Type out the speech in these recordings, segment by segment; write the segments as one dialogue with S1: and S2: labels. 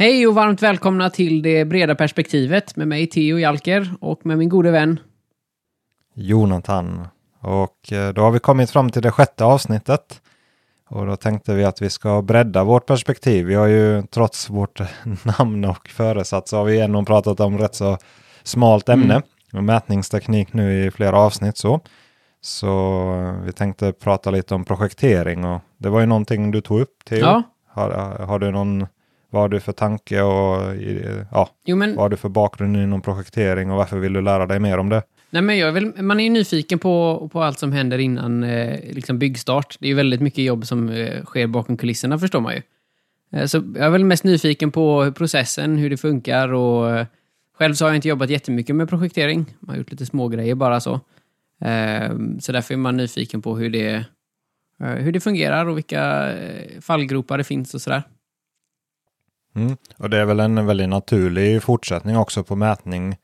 S1: Hej och varmt välkomna till det breda perspektivet med mig Theo Jalker och med min gode vän
S2: Jonathan. Och eh, då har vi kommit fram till det sjätte avsnittet. Och då tänkte vi att vi ska bredda vårt perspektiv. Vi har ju trots vårt namn och föresats så har vi ändå pratat om rätt så smalt ämne. Mm. Och mätningsteknik nu i flera avsnitt så. Så eh, vi tänkte prata lite om projektering och det var ju någonting du tog upp Theo. Ja. Har, har du någon vad har du för tanke och ja, jo, men... vad har du för bakgrund inom projektering och varför vill du lära dig mer om det?
S1: Nej, men jag vill, man är ju nyfiken på, på allt som händer innan eh, liksom byggstart. Det är ju väldigt mycket jobb som eh, sker bakom kulisserna förstår man ju. Eh, så jag är väl mest nyfiken på processen, hur det funkar och eh, själv så har jag inte jobbat jättemycket med projektering. Man har gjort lite små grejer bara så. Eh, så därför är man nyfiken på hur det, eh, hur det fungerar och vilka fallgropar det finns och sådär.
S2: Mm. Och det är väl en väldigt naturlig fortsättning också på mätning.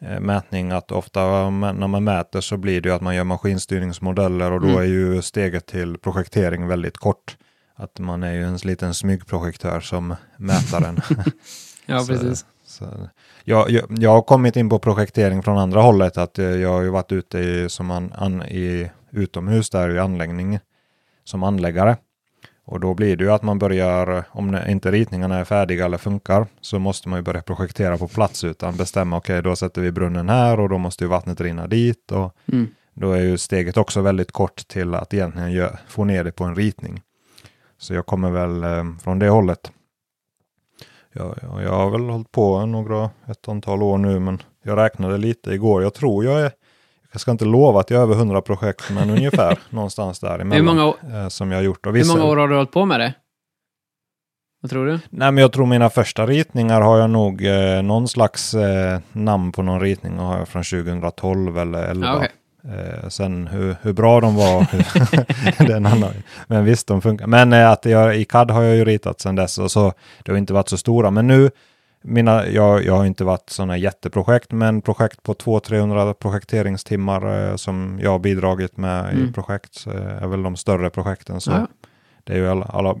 S2: Eh, mätning att ofta när man mäter så blir det ju att man gör maskinstyrningsmodeller och då mm. är ju steget till projektering väldigt kort. Att man är ju en liten smygprojektör som mätaren.
S1: ja, precis.
S2: Så, jag, jag, jag, har kommit in på projektering från andra hållet. att eh, Jag har ju varit ute i, som an, an, i utomhus där i anläggning som anläggare. Och då blir det ju att man börjar, om inte ritningarna är färdiga eller funkar, så måste man ju börja projektera på plats utan bestämma, okej okay, då sätter vi brunnen här och då måste ju vattnet rinna dit. Och mm. Då är ju steget också väldigt kort till att egentligen gör, få ner det på en ritning. Så jag kommer väl eh, från det hållet. Jag, jag, jag har väl hållit på några, ett antal år nu, men jag räknade lite igår. Jag tror jag är jag ska inte lova att jag är över 100 projekt, men ungefär någonstans där
S1: hur många,
S2: eh, som jag har gjort.
S1: Och vissa, hur många år har du hållit på med det? Vad tror du?
S2: Nej, men jag tror mina första ritningar har jag nog eh, någon slags eh, namn på någon ritning har jag från 2012 eller 2011. Ja, okay. eh, sen hur, hur, bra de var, det är en annan. Men visst, de funkar. Men eh, att jag, i CAD har jag ju ritat sedan dess och så det har inte varit så stora. Men nu mina, jag, jag har inte varit sådana jätteprojekt, men projekt på 200-300 projekteringstimmar eh, som jag har bidragit med mm. i projekt är väl de större projekten. Så ja. det är ju alla, alla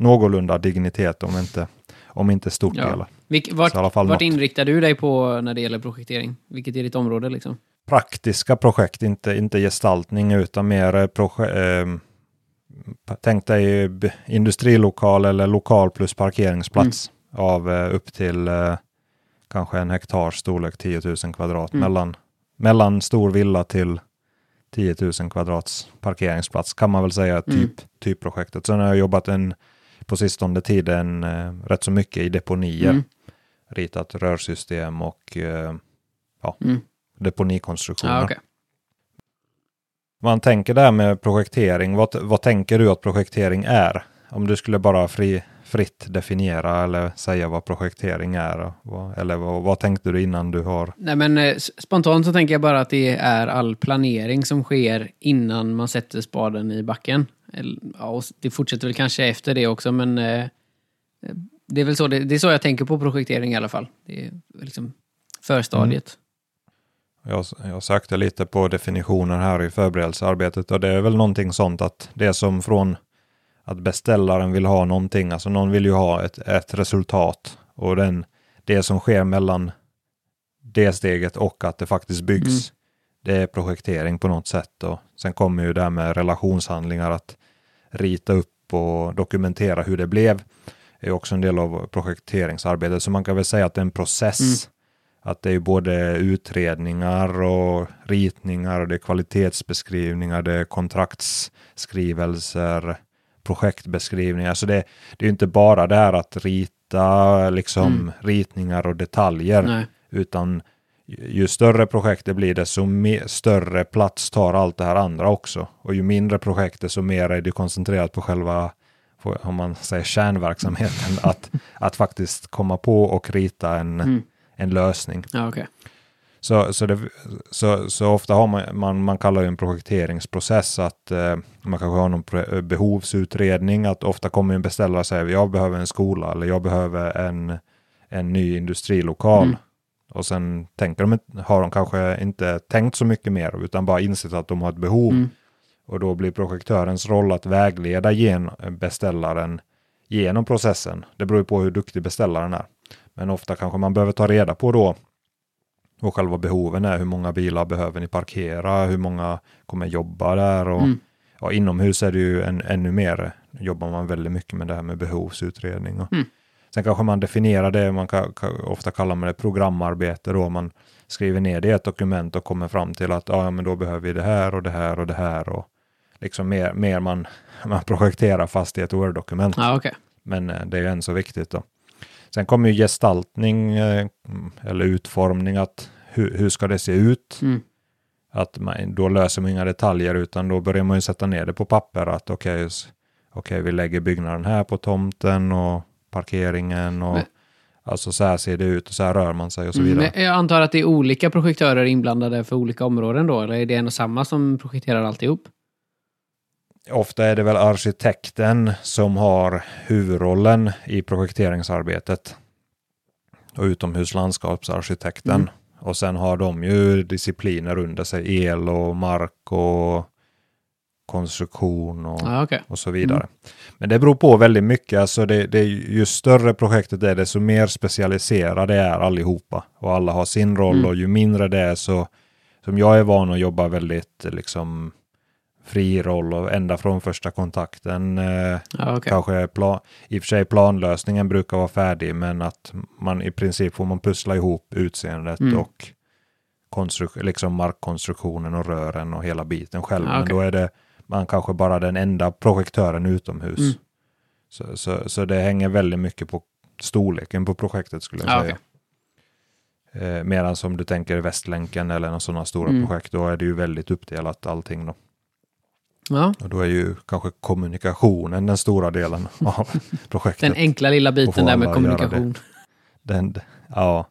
S2: någorlunda dignitet om inte, om inte stort ja. hela.
S1: Vilk, vart, vart något. inriktar du dig på när det gäller projektering? Vilket är ditt område liksom?
S2: Praktiska projekt, inte, inte gestaltning utan mer eh, projekt, eh, tänk dig industrilokal eller lokal plus parkeringsplats. Mm av eh, upp till eh, kanske en hektar storlek, 10 000 kvadrat, mm. mellan, mellan stor villa till 10 000 kvadrats parkeringsplats kan man väl säga typ, mm. typprojektet. Sen har jag jobbat en, på sistone tiden eh, rätt så mycket i deponier. Mm. Ritat rörsystem och eh, ja, mm. deponikonstruktioner. Ah, okay. Man tänker där med projektering, vad, vad tänker du att projektering är? Om du skulle bara fri, fritt definiera eller säga vad projektering är? eller vad, vad, tänkte du innan du har?
S1: Nej, men eh, spontant så tänker jag bara att det är all planering som sker innan man sätter spaden i backen. Ja, det fortsätter väl kanske efter det också, men eh, det är väl så, det, det, är så jag tänker på projektering i alla fall. Det är liksom förstadiet.
S2: Mm. Jag, jag sökte lite på definitioner här i förberedelsearbetet och det är väl någonting sånt att det som från att beställaren vill ha någonting, alltså någon vill ju ha ett, ett resultat och den, det som sker mellan det steget och att det faktiskt byggs, mm. det är projektering på något sätt. Och sen kommer ju det här med relationshandlingar, att rita upp och dokumentera hur det blev, är också en del av projekteringsarbetet. Så man kan väl säga att det är en process. Mm. Att det är både utredningar och ritningar, och det är kvalitetsbeskrivningar, det är kontraktsskrivelser, projektbeskrivningar. Så det, det är inte bara det här att rita liksom mm. ritningar och detaljer, Nej. utan ju större projekt det blir, desto större plats tar allt det här andra också. Och ju mindre projekt, desto mer är det koncentrerat på själva, om man säger kärnverksamheten, att, att faktiskt komma på och rita en, mm. en lösning.
S1: Ja, okay.
S2: Så, så, det, så, så ofta har man, man, man kallar det en projekteringsprocess att eh, man kanske har någon behovsutredning, att ofta kommer en beställare och säger jag behöver en skola eller jag behöver en, en ny industrilokal. Mm. Och sen tänker de, har de kanske inte tänkt så mycket mer utan bara insett att de har ett behov. Mm. Och då blir projektörens roll att vägleda gen beställaren genom processen. Det beror ju på hur duktig beställaren är. Men ofta kanske man behöver ta reda på då vad själva behoven är. Hur många bilar behöver ni parkera? Hur många kommer jobba där? Och,
S1: Mm.
S2: ja, inomhus är det ju en, ännu mer, jobbar man väldigt mycket med det här med behovsutredning. Och,
S1: Mm.
S2: Sen kanske man definierar det, man kan, kan, ofta kallar man det programarbete då, man skriver ner det i ett dokument och kommer fram till att ja, men då behöver vi det här och det här och det här. Och liksom mer, mer man, man projekterar fast i ett Word-dokument.
S1: Ja, okej.
S2: Men eh, det är ju än så viktigt då. Sen kommer ju gestaltning eh, eller utformning, att hur, hur ska det se ut?
S1: Mm.
S2: Att man, då löser man inga detaljer utan då börjar man ju sätta ner det på papper att okej, s- okej, vi lägger byggnaden här på tomten och parkeringen och
S1: Men-
S2: alltså så här ser det ut och så här rör man sig och så
S1: Mm,
S2: vidare.
S1: men jag antar att det är olika projektörer inblandade för olika områden då, eller är det en och samma som projekterar alltihop?
S2: Ofta är det väl arkitekten som har huvudrollen i projekteringsarbetet. Och utomhuslandskapsarkitekten.
S1: Mm.
S2: Och sen har de ju discipliner under sig, el och mark och konstruktion och,
S1: Ja, okej.
S2: och så vidare. Men det beror på väldigt mycket. Alltså det, det, ju större projektet är, desto mer specialiserade är allihopa. Och alla har sin roll
S1: Mm.
S2: och ju mindre det är så, som jag är van att jobba väldigt liksom fri roll och ända från första kontakten. Eh,
S1: okej.
S2: Kanske plan, i och för sig planlösningen brukar vara färdig men att man i princip får man pussla ihop utseendet
S1: Mm.
S2: och konstru- liksom markkonstruktionen och rören och hela biten själv.
S1: Ja,
S2: Men då är det man kanske bara den enda projektören utomhus.
S1: Mm.
S2: Så, så, så det hänger väldigt mycket på storleken på projektet skulle jag
S1: Ja,
S2: säga. Eh, medan som du tänker Västlänken eller några sådana stora
S1: Mm.
S2: projekt, då är det ju väldigt uppdelat allting. Då.
S1: Ja,
S2: Och då är ju kanske kommunikationen den stora delen av projektet.
S1: den enkla lilla biten där med kommunikation.
S2: Den, ja.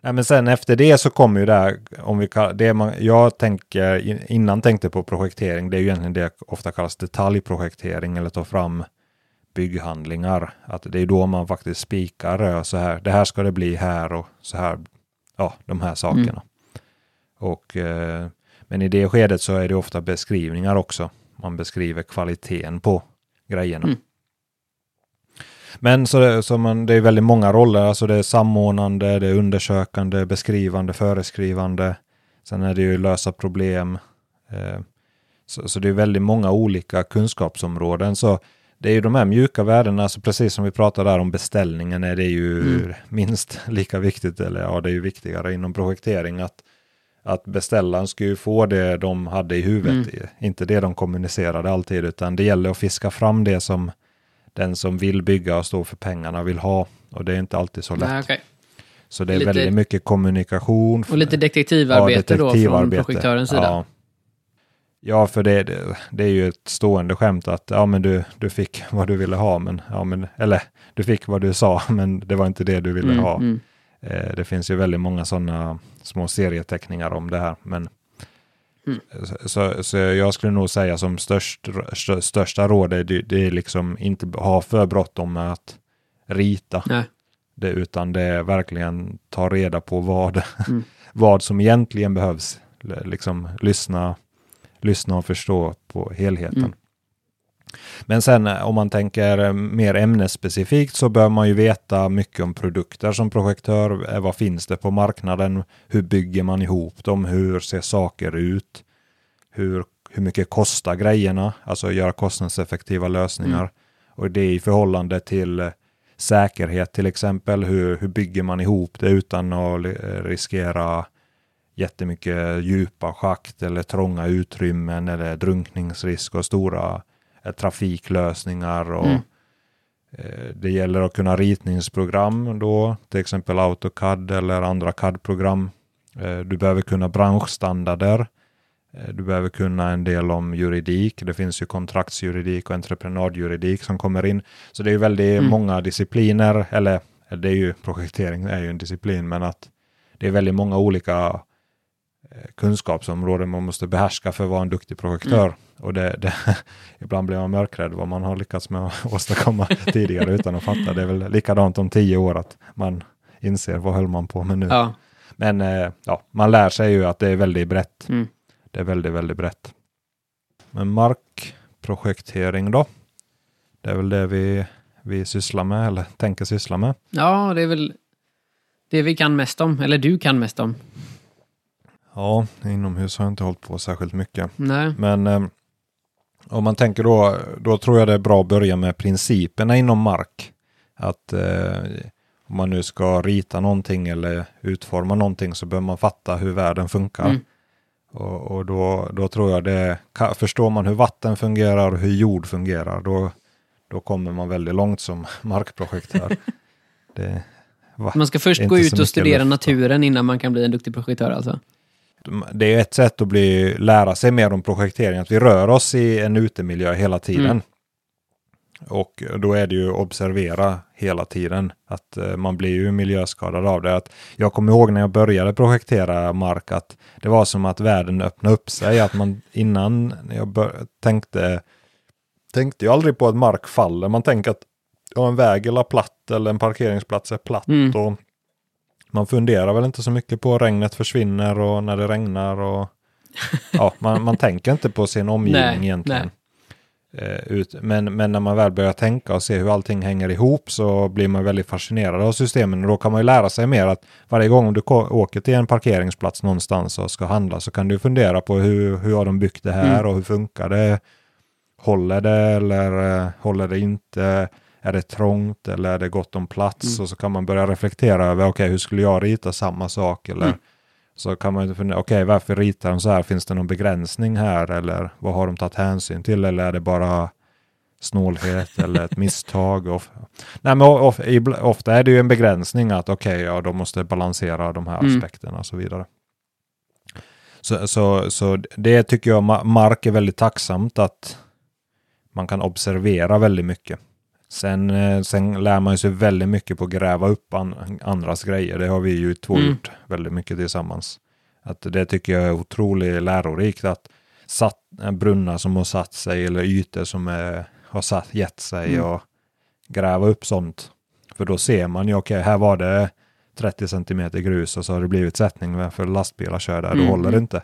S2: Nej, men sen efter det så kommer ju det här, om vi kallar, det man, jag tänker, in- innan tänkte på projektering, det är ju egentligen det ofta kallas detaljprojektering eller ta fram bygghandlingar. Att det är då man faktiskt spikar så här, det här ska det bli här och så här, ja, de här sakerna. Och, eh, men i det skedet så är det ofta beskrivningar också. Man beskriver kvaliteten på grejerna.
S1: Mm.
S2: Men så, det- så man, det är väldigt många roller, alltså det är samordnande, det är undersökande, beskrivande, föreskrivande. Sen är det ju lösa problem. Eh, så, så det är väldigt många olika kunskapsområden. Så det är ju de här mjuka värdena, alltså precis som vi pratade där om beställningen, är det ju
S1: Mm.
S2: minst lika viktigt, eller ja, det är ju viktigare inom projektering att, att beställaren ska ju få det de hade i huvudet,
S1: Mm.
S2: inte det de kommunicerade alltid, utan det gäller att fiska fram det som den som vill bygga och stå för pengarna vill ha. Och det är inte alltid så lätt.
S1: Nej, okej.
S2: Så det är
S1: Lite-
S2: väldigt mycket kommunikation.
S1: Och lite detektivarbete då från
S2: detektivarbete.
S1: projektörens sida.
S2: Ja, ja för det, det, det är ju ett stående skämt att ja, men du, du fick vad du ville ha, men, ja, men, eller du fick vad du sa, men det var inte det du ville
S1: Mm,
S2: ha.
S1: mm.
S2: Eh, det finns ju väldigt många sådana små serieteckningar om det här. Men,
S1: Mm.
S2: så, så, jag skulle nog säga som störst, stö- största råd är det, det är liksom inte ha för bråttom med att rita
S1: Nej.
S2: det, utan det är verkligen ta reda på vad,
S1: Mm.
S2: vad som egentligen behövs. Liksom lyssna, lyssna och förstå på helheten.
S1: Mm.
S2: Men sen eh, om man tänker eh, mer ämnesspecifikt så bör man ju veta mycket om produkter som projektör. Eh, Vad finns det på marknaden? Hur bygger man ihop dem? Hur ser saker ut? Hur, hur mycket kostar grejerna? Alltså göra kostnadseffektiva lösningar.
S1: Mm.
S2: Och det är i förhållande till säkerhet till exempel. Hur, hur bygger man ihop det utan att riskera jättemycket djupa schakt eller trånga utrymmen eller drunkningsrisk och stora trafiklösningar. Och,
S1: Mm.
S2: eh, Det gäller att kunna ritningsprogram då, till exempel AutoCAD eller andra CAD-program. Eh, Du behöver kunna branschstandarder. Eh, Du behöver kunna en del om juridik. Det finns ju kontraktsjuridik och entreprenadjuridik som kommer in. Så det är väldigt
S1: Mm.
S2: många discipliner, eller det är ju projektering är ju en disciplin, men att det är väldigt många olika eh, kunskapsområden man måste behärska för att vara en duktig projektör. Och det, det, ibland blir man mörkrädd vad man har lyckats med att åstadkomma tidigare utan att fatta. Det är väl likadant om tio år att man inser vad höll man på med nu.
S1: Ja.
S2: Men eh, ja, man lär sig ju att det är väldigt brett.
S1: Mm.
S2: Det är väldigt, väldigt brett. Men markprojektering då? Det är väl det vi vi sysslar med eller tänker syssla med.
S1: Ja, det är väl det vi kan mest om, eller du kan mest om.
S2: Ja, inomhus har jag inte hållit på särskilt mycket.
S1: Nej.
S2: Men eh, om man tänker då, då tror jag det är bra att börja med principerna inom mark. Att eh, om man nu ska rita någonting eller utforma någonting så behöver man fatta hur världen funkar.
S1: Mm.
S2: Och, och då, då tror jag det, förstår man hur vatten fungerar och hur jord fungerar, då, då kommer man väldigt långt som markprojektör. det, va,
S1: Man ska först gå ut och studera
S2: luft,
S1: naturen innan man kan bli en duktig projektör alltså.
S2: Det är ett sätt att bli, lära sig mer om projektering, att vi rör oss i en utemiljö hela tiden.
S1: Mm.
S2: Och då är det ju observera hela tiden. Att eh, man blir ju miljöskadad av det. Att jag kommer ihåg när jag började projektera mark att det var som att världen öppnade upp sig. Att man innan jag tänkte, tänkte jag aldrig på att mark faller. Man tänker att ja, en väg eller platt eller en parkeringsplats är platt.
S1: Mm.
S2: Och man funderar väl inte så mycket på regnet försvinner och när det regnar. Och, ja, man, man tänker inte på sin omgivning
S1: Nej,
S2: egentligen.
S1: nej.
S2: Eh, ut, men, men när man väl börjar tänka och se hur allting hänger ihop så blir man väldigt fascinerad av systemen. Och då kan man ju lära sig mer att varje gång du åker till en parkeringsplats någonstans och ska handla så kan du fundera på hur, hur har de byggt det här
S1: Mm.
S2: och hur funkar det? Håller det eller eh, håller det inte? Är det trångt eller är det gott om plats?
S1: Mm.
S2: Och så kan man börja reflektera över, okej hur skulle jag rita samma sak? Eller
S1: Mm.
S2: så kan man fundera, okej varför ritar de så här? Finns det någon begränsning här? Eller vad har de tagit hänsyn till? Eller är det bara snålhet eller ett misstag? Och, nej, men of, ofta är det ju en begränsning att okej, ja, de måste balansera de här
S1: Mm.
S2: aspekterna och så vidare. Så, så, så det tycker jag ma- mark är väldigt tacksamt att man kan observera väldigt mycket. Sen, eh, sen lär man sig väldigt mycket på att gräva upp an, andras grejer. Det har vi ju två
S1: Mm.
S2: gjort väldigt mycket tillsammans. Att det tycker jag är otroligt lärorikt. Att satt, eh, brunnar som har satt sig eller ytor som är, har satt, gett sig
S1: Mm.
S2: och gräva upp sånt. För då ser man ju, okej, här var det 30 centimeter grus och så har det blivit sättning för lastbilar kör där,
S1: Mm,
S2: då håller det
S1: mm.
S2: inte.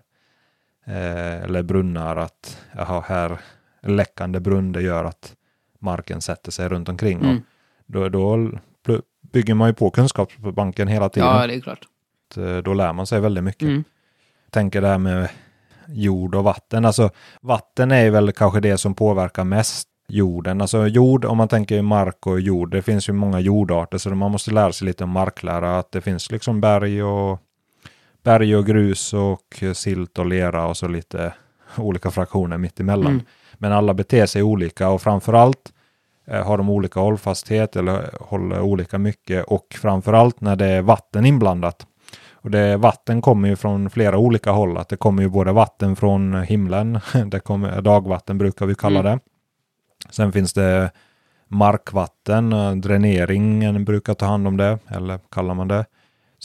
S2: Eh, eller brunnar att, jaha, här läckande brunn, det gör att marken sätter sig runt omkring.
S1: Mm.
S2: Och då, då bygger man ju på kunskapsbanken hela tiden.
S1: Ja, det är klart.
S2: Eh, Då lär man sig väldigt mycket.
S1: Mm.
S2: Tänker det här med jord och vatten. Alltså vatten är väl kanske det som påverkar mest jorden. Alltså jord, om man tänker mark och jord, det finns ju många jordarter så man måste lära sig lite om marklära. Att det finns liksom berg och berg och grus och silt och lera och så lite olika fraktioner mitt emellan.
S1: Mm.
S2: Men alla beter sig olika och framförallt har de olika hållfasthet eller håller olika mycket och framförallt när det är vatten inblandat. Och det, vatten kommer ju från flera olika håll. Att det kommer ju både vatten från himlen, det kommer, dagvatten brukar vi kalla
S1: Mm.
S2: det. Sen finns det markvatten, eh, dräneringen brukar ta hand om det, eller kallar man det.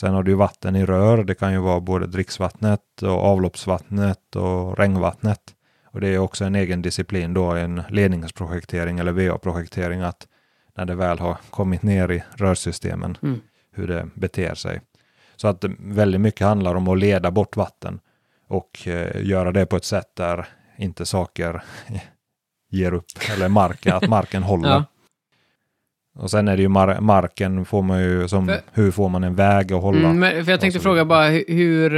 S2: Sen har du vatten i rör, det kan ju vara både dricksvattnet och avloppsvattnet och regnvattnet. Och det är också en egen disciplin då, en ledningsprojektering eller VA-projektering, att när det väl har kommit ner i rörsystemen,
S1: Mm.
S2: hur det beter sig. Så att väldigt mycket handlar om att leda bort vatten och eh, göra det på ett sätt där inte saker ger upp, eller marken, att marken håller.
S1: Ja.
S2: Och sen är det ju mar- marken får man ju som,
S1: För-
S2: hur får man en väg att hålla?
S1: Mm, men, för jag tänkte fråga bara hur...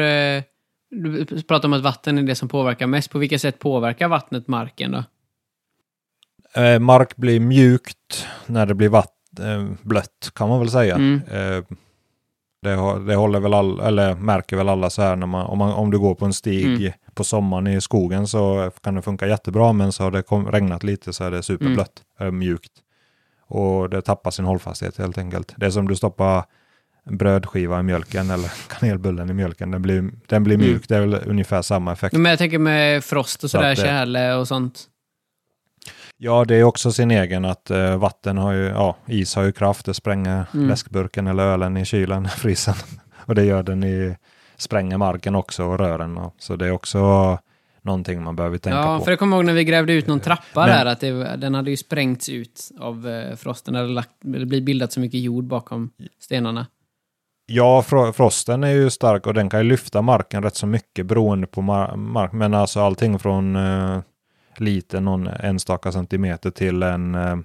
S1: du pratar om att vatten är det som påverkar mest. På vilket sätt påverkar vattnet marken då?
S2: Eh, mark blir mjukt när det blir vatt, eh, blött kan man väl säga.
S1: Mm.
S2: Eh, det, det håller väl all, eller märker väl alla så här när man, om, man, om du går på en stig
S1: Mm.
S2: på sommaren i skogen så kan det funka jättebra men så har det kom, regnat lite så är det superblött, eh, mjukt. Och det tappar sin hållfasthet helt enkelt. Det är som du stoppar brödskiva i mjölken eller kanelbullen i mjölken. Den blir, den blir
S1: Mm.
S2: mjuk, det är väl ungefär samma effekt.
S1: Men jag tänker med frost och
S2: Så
S1: sådär,
S2: att det-
S1: tjäle och sånt.
S2: Ja, det är också sin egen att eh, vatten har ju, ja, is har ju kraft, det spränger
S1: Mm.
S2: läskburken eller ölen i kylen, frysen. och det gör den i, spränger marken också och rören. Och, så det är också någonting man behöver tänka
S1: Ja,
S2: på.
S1: för jag kommer ihåg när vi grävde ut någon trappa
S2: Men-
S1: där, att det, den hade ju sprängts ut av eh, frosten. Hade lagt, blivit bildat så mycket jord bakom stenarna.
S2: Ja, fro- frosten är ju stark och den kan ju lyfta marken rätt så mycket beroende på mar- mark. Men alltså allting från eh, liten, någon enstaka centimeter till en, eh,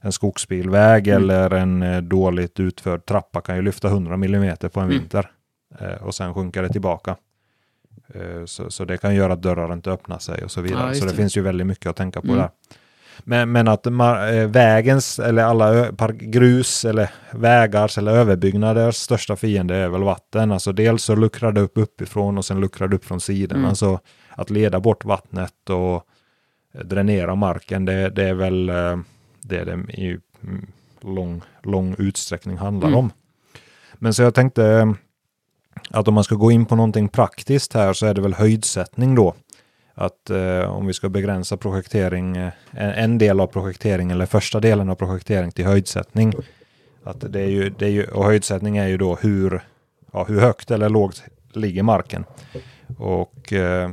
S2: en skogsbilväg
S1: Mm.
S2: eller en eh, dåligt utförd trappa kan ju lyfta 100 mm på en
S1: Mm.
S2: vinter. Eh, och sen sjunker det tillbaka. Eh, så, så det kan göra att dörrar inte öppnar sig och så vidare.
S1: Ja,
S2: så det,
S1: det.
S2: finns ju väldigt mycket att tänka på
S1: Mm.
S2: där. Men, men att eh, vägens eller alla grus eller vägars eller överbyggnaders största fiende är väl vatten. Alltså dels så luckrar det upp uppifrån och sen luckrar det upp från sidorna.
S1: Mm.
S2: Så att leda bort vattnet och eh, dränera marken, det, det är väl eh, det det i mm, lång, lång utsträckning handlar
S1: Mm.
S2: om. Men så jag tänkte att om man ska gå in på någonting praktiskt här så är det väl höjdsättning då. Att eh, om vi ska begränsa projektering, eh, en, del av projektering eller första delen av projektering till höjdsättning. Att det är ju, det är ju, och höjdsättning är ju då hur, ja, hur högt eller lågt ligger marken. Och eh,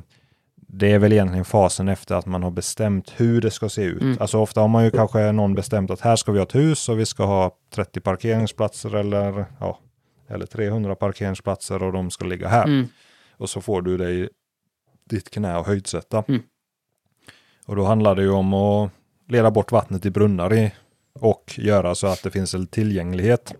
S2: det är väl egentligen fasen efter att man har bestämt hur det ska se ut.
S1: Mm.
S2: Alltså ofta har man ju kanske någon bestämt att här ska vi ha ett hus och vi ska ha 30 parkeringsplatser eller, ja, eller 300 parkeringsplatser och de ska ligga här.
S1: Mm.
S2: Och så får du det ditt knä och höjdsätta.
S1: Mm.
S2: Och då handlar det ju om att leda bort vattnet i brunnar i, och göra så att det finns en tillgänglighet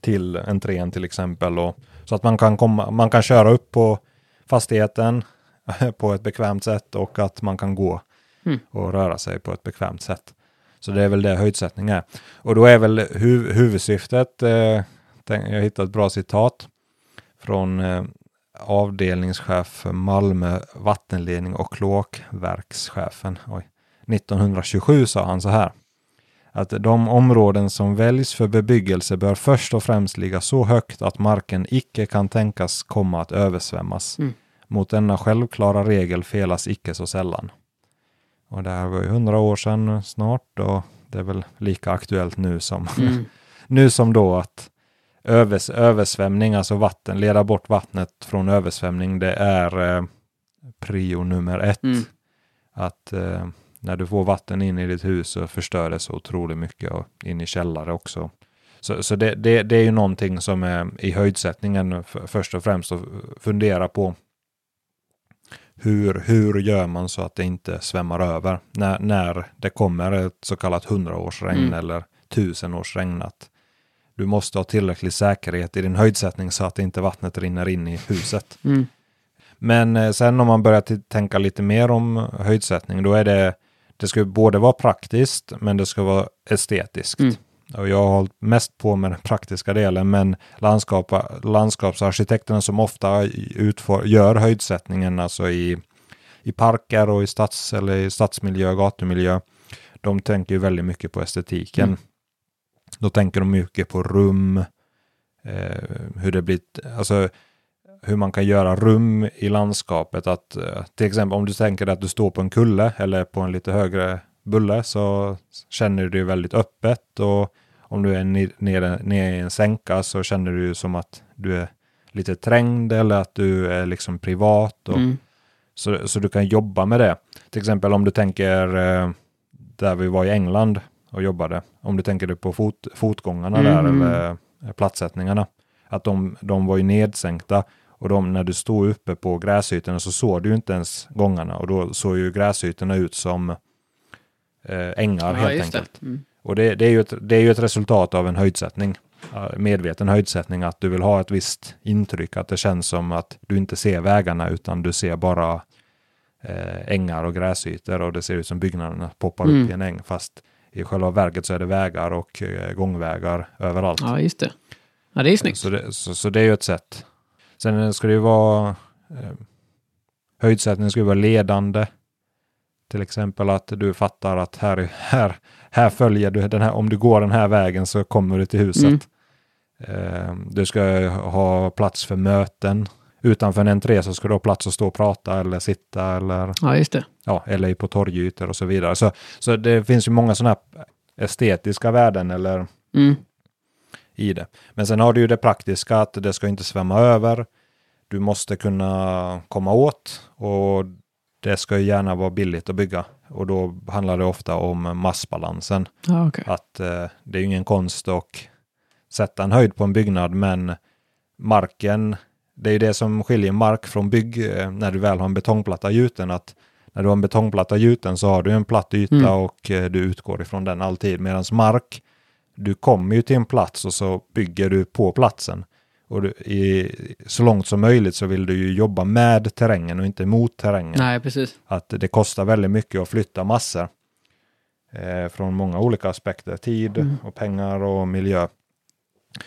S2: till entrén till exempel. Och, så att man kan, komma, man kan köra upp på fastigheten på ett bekvämt sätt och att man kan gå
S1: Mm.
S2: och röra sig på ett bekvämt sätt. Så det är väl det höjdsättning är. Och då är väl hu huvudsyftet, eh, jag hittade ett bra citat från eh, avdelningschef för Malmö vattenledning och kloakverkschefen. Oj. 1927 sa han så här. Att de områden som väljs för bebyggelse bör först och främst ligga så högt att marken icke kan tänkas komma att översvämmas.
S1: Mm.
S2: Mot denna självklara regel felas icke så sällan. Och det här var ju hundra år sedan snart och det är väl lika aktuellt nu som,
S1: Mm.
S2: nu som då att övers, översvämning, alltså vatten, leda bort vattnet från översvämning, det är eh, prio nummer ett.
S1: Mm.
S2: Att eh, när du får vatten in i ditt hus så förstör det så otroligt mycket och in i källare också. Så, så det, det, det är ju någonting som är i höjdsättningen f- först och främst att fundera på hur, hur gör man så att det inte svämmar över när, när det kommer ett så kallat hundraårsregn
S1: Mm.
S2: eller tusenårsregn. Att du måste ha tillräcklig säkerhet i din höjdsättning så att inte vattnet rinner in i huset.
S1: Mm.
S2: Men eh, sen om man börjar tänka lite mer om höjdsättning, då är det, det ska både vara praktiskt, men det ska vara estetiskt.
S1: Mm.
S2: Och jag har hållit mest på med den praktiska delen, men landskap, landskapsarkitekterna som ofta utfor, gör höjdsättningen, alltså i, i parker och i, stads, eller i stadsmiljö, gatumiljö, de tänker ju väldigt mycket på estetiken.
S1: Mm.
S2: Då tänker de mycket på rum, eh, hur det blir, alltså hur man kan göra rum i landskapet. Att, eh, till exempel om du tänker dig att du står på en kulle eller på en lite högre bulle så känner du dig väldigt öppet och om du är ne- nere, nere i en sänka så känner du som att du är lite trängd eller att du är liksom privat. Och,
S1: Mm.
S2: så, så du kan jobba med det. Till exempel om du tänker eh, där vi var i England och jobbade. Om du tänker dig på fot, fotgångarna där
S1: Mm.
S2: eller eh, platssättningarna. Att de, de var ju nedsänkta och de, när du stod uppe på gräsytorna så såg du ju inte ens gångarna och då såg ju gräsytorna ut som eh, ängar
S1: Ja,
S2: helt
S1: det.
S2: enkelt.
S1: Mm.
S2: Och det, det, är ju ett, det är ju ett resultat av en höjdsättning. Medveten höjdsättning, att du vill ha ett visst intryck, att det känns som att du inte ser vägarna utan du ser bara eh, ängar och gräsytor och det ser ut som byggnaderna poppar
S1: Mm.
S2: upp i en äng. Fast i själva verket så är det vägar och eh, gångvägar överallt.
S1: Ja, just det. Ja, det är snyggt.
S2: Så det, så, så det är ju ett sätt. Sen ska det ju vara eh, höjdsättning ska ju vara ledande. Till exempel att du fattar att här, här, här följer du den här, om du går den här vägen så kommer du till huset.
S1: Mm.
S2: Eh, du ska ha plats för möten. Utanför en entré så ska du ha plats att stå och prata eller sitta eller,
S1: Ja, just det.
S2: ja, eller på torgytor och så vidare. Så, så det finns ju många sådana estetiska värden eller
S1: Mm.
S2: i det. Men sen har du ju det praktiska att det ska inte svämma över. Du måste kunna komma åt och det ska ju gärna vara billigt att bygga. Och då handlar det ofta om massbalansen.
S1: Ja, okej.
S2: Att eh, det är ju ingen konst att sätta en höjd på en byggnad men marken, det är det som skiljer mark från bygg eh, när du väl har en betongplatta gjuten. Att när du har en betongplatta gjuten så har du en platt yta
S1: Mm.
S2: och eh, du utgår ifrån den alltid. Medan mark, du kommer ju till en plats och så bygger du på platsen. Och du, i, så långt som möjligt så vill du ju jobba med terrängen och inte mot terrängen.
S1: Nej, precis.
S2: Att det kostar väldigt mycket att flytta massor. Eh, från många olika aspekter. Tid
S1: Mm.
S2: och pengar och miljö.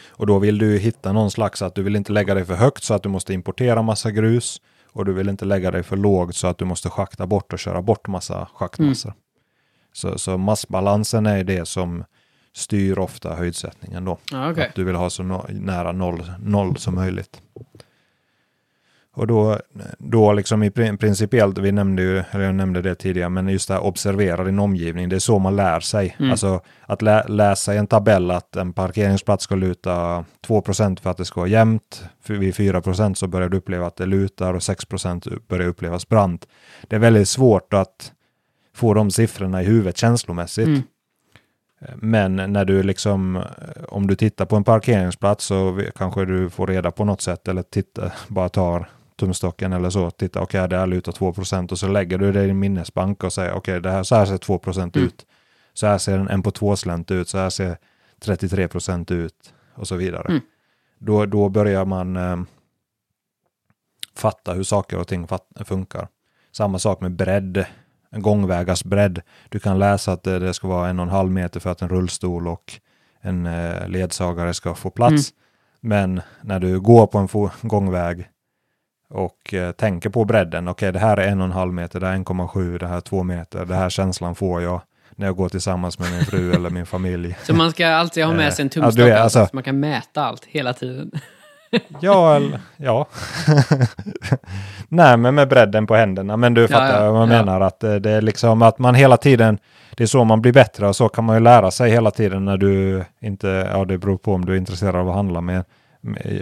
S2: Och då vill du hitta någon slags att du vill inte lägga dig för högt så att du måste importera massa grus. Och du vill inte lägga dig för lågt så att du måste schakta bort och köra bort massa schaktmassor. Så, så massbalansen är det som styr ofta höjdsättningen då.
S1: Ja, okej.
S2: Att du vill ha så no nära noll, noll som möjligt. Och då, då liksom i prin- principiellt, vi nämnde ju, eller jag nämnde det tidigare, men just det här observera din omgivning, det är så man lär sig.
S1: Mm.
S2: Alltså att lä läsa i en tabell att en parkeringsplats ska luta 2% för att det ska vara jämnt. Vid 4% så börjar du uppleva att det lutar och 6% börjar upplevas brant. Det är väldigt svårt att få de siffrorna i huvudet känslomässigt.
S1: Mm.
S2: Men när du liksom, om du tittar på en parkeringsplats så kanske du får reda på något sätt eller titta, bara tar tumstocken eller så, titta okej det här lutar 2% och så lägger du det i din minnesbank och säger okej det här, så här ser 2
S1: Mm.
S2: ut. Så här ser en, en på två slänt ut, så här ser 33% ut och så vidare.
S1: Mm.
S2: Då, då börjar man eh, fatta hur saker och ting funkar. Samma sak med bredd, en gångvägars bredd. Du kan läsa att det, det ska vara en och en halv meter för att en rullstol och en eh, ledsagare ska få plats.
S1: Mm.
S2: Men när du går på en gångväg och eh, tänker på bredden, okej det här är en och en halv meter, det här är 1,7, det här är två meter, det här känslan får jag när jag går tillsammans med min fru eller min familj.
S1: Så man ska alltid ha med
S2: Eh,
S1: sig en
S2: ja,
S1: tumstock,
S2: är-
S1: alltså, så man kan mäta allt hela tiden.
S2: Ja, eller, ja. Nej, men med bredden på händerna. Men du fattar
S1: ja,
S2: vad jag
S1: ja.
S2: menar. Att eh, det är liksom att man hela tiden, det är så man blir bättre och så kan man ju lära sig hela tiden när du inte, ja det beror på om du är intresserad av att handla med.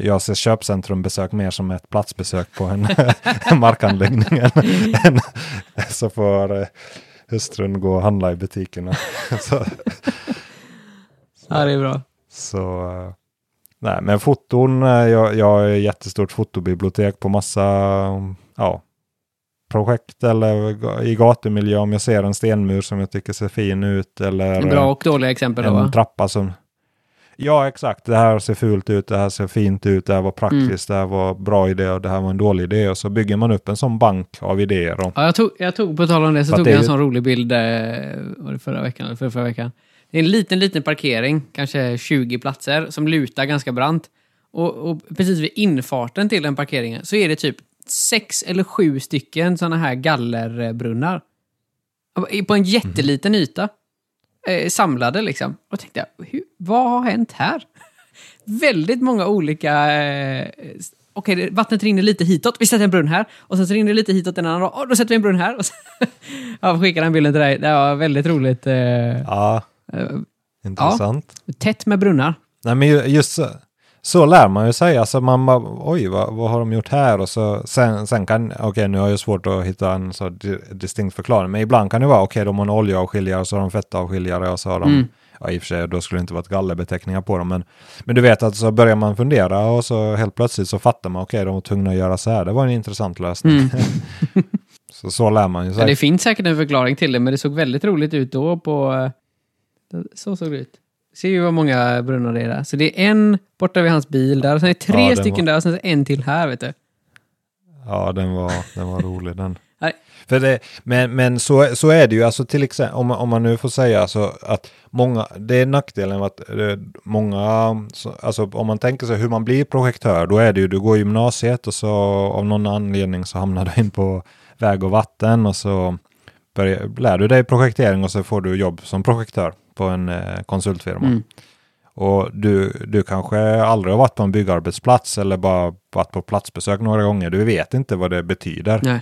S2: Jag ser köpcentrumbesök mer som ett platsbesök på en, markanläggning. än- så får eh, hustrun gå och handla i butikerna. så,
S1: Ja, det är bra.
S2: så eh, nej, men foton, eh, jag, jag har ett jättestort fotobibliotek på massa ja, projekt eller i gatumiljö om jag ser en stenmur som jag tycker ser fin ut eller
S1: Bra och dåliga exempel då,
S2: en
S1: va?
S2: trappa som Ja, exakt. Det här ser fult ut, det här ser fint ut, det här var praktiskt,
S1: Mm.
S2: det här var bra idé och det här var en dålig idé. Och så bygger man upp en sån bank av idéer. Och,
S1: Ja, jag, tog, jag tog, på tal om det, så tog
S2: det
S1: jag en sån rolig bild eh, var det förra veckan, eller förra, förra veckan. Det är en liten, liten parkering, kanske 20 platser, som lutar ganska brant. Och, och precis vid infarten till den parkeringen så är det typ sex eller sju stycken såna här gallerbrunnar. På en jätteliten yta. Eh, samlade liksom. Och tänkte jag, hur, vad har hänt här? Väldigt många olika... Eh, Okej, det- vattnet rinner lite hitåt. Vi sätter en brunn här. Och sen så rinner det lite hitåt en annan dag. Oh, då sätter vi en brunn här. Och så, jag skickar den bilden till dig. Det var väldigt roligt. Eh,
S2: ja,
S1: eh,
S2: intressant.
S1: tätt med brunnar.
S2: Nej, men ju- just så, lär man ju sig. Alltså man bara, oj, vad, vad har de gjort här? Och så, sen, sen kan, okej, nu har jag svårt att hitta en så di- distinkt förklaring, men ibland kan det vara, okej, de har en oljeavskiljare, och så har de fettavskiljare och så har de,
S1: Mm.
S2: ja, i och för sig, då skulle det inte varit gallerbeteckningar på dem, men, men du vet att så börjar man fundera och så helt plötsligt så fattar man, okej, de var tvungna att göra så här. Det var en intressant lösning.
S1: Mm.
S2: så, så lär man ju
S1: Ja,
S2: sig.
S1: det finns säkert en förklaring till det, men det såg väldigt roligt ut då på... eh, Så såg det ut. Ser ju vad många brunnar det är där. Så det är en borta vid hans bil där, och sen är det tre
S2: Ja,
S1: stycken
S2: var-
S1: där och sen är det en till här, vet du.
S2: Ja, den var, den var rolig den. För det, men men så, så är det ju, alltså till exempel, om, om man nu får säga så att många, det är nackdelen att eh, många, så, alltså om man tänker sig hur man blir projektör, då är det ju, du går gymnasiet och så av någon anledning så hamnar du in på väg och vatten och så börjar, lär du dig projektering och så får du jobb som projektör på en eh, konsultfirma.
S1: Mm.
S2: Och du, du kanske aldrig har varit på en byggarbetsplats eller bara varit på platsbesök några gånger. Du vet inte vad det betyder.
S1: Nej.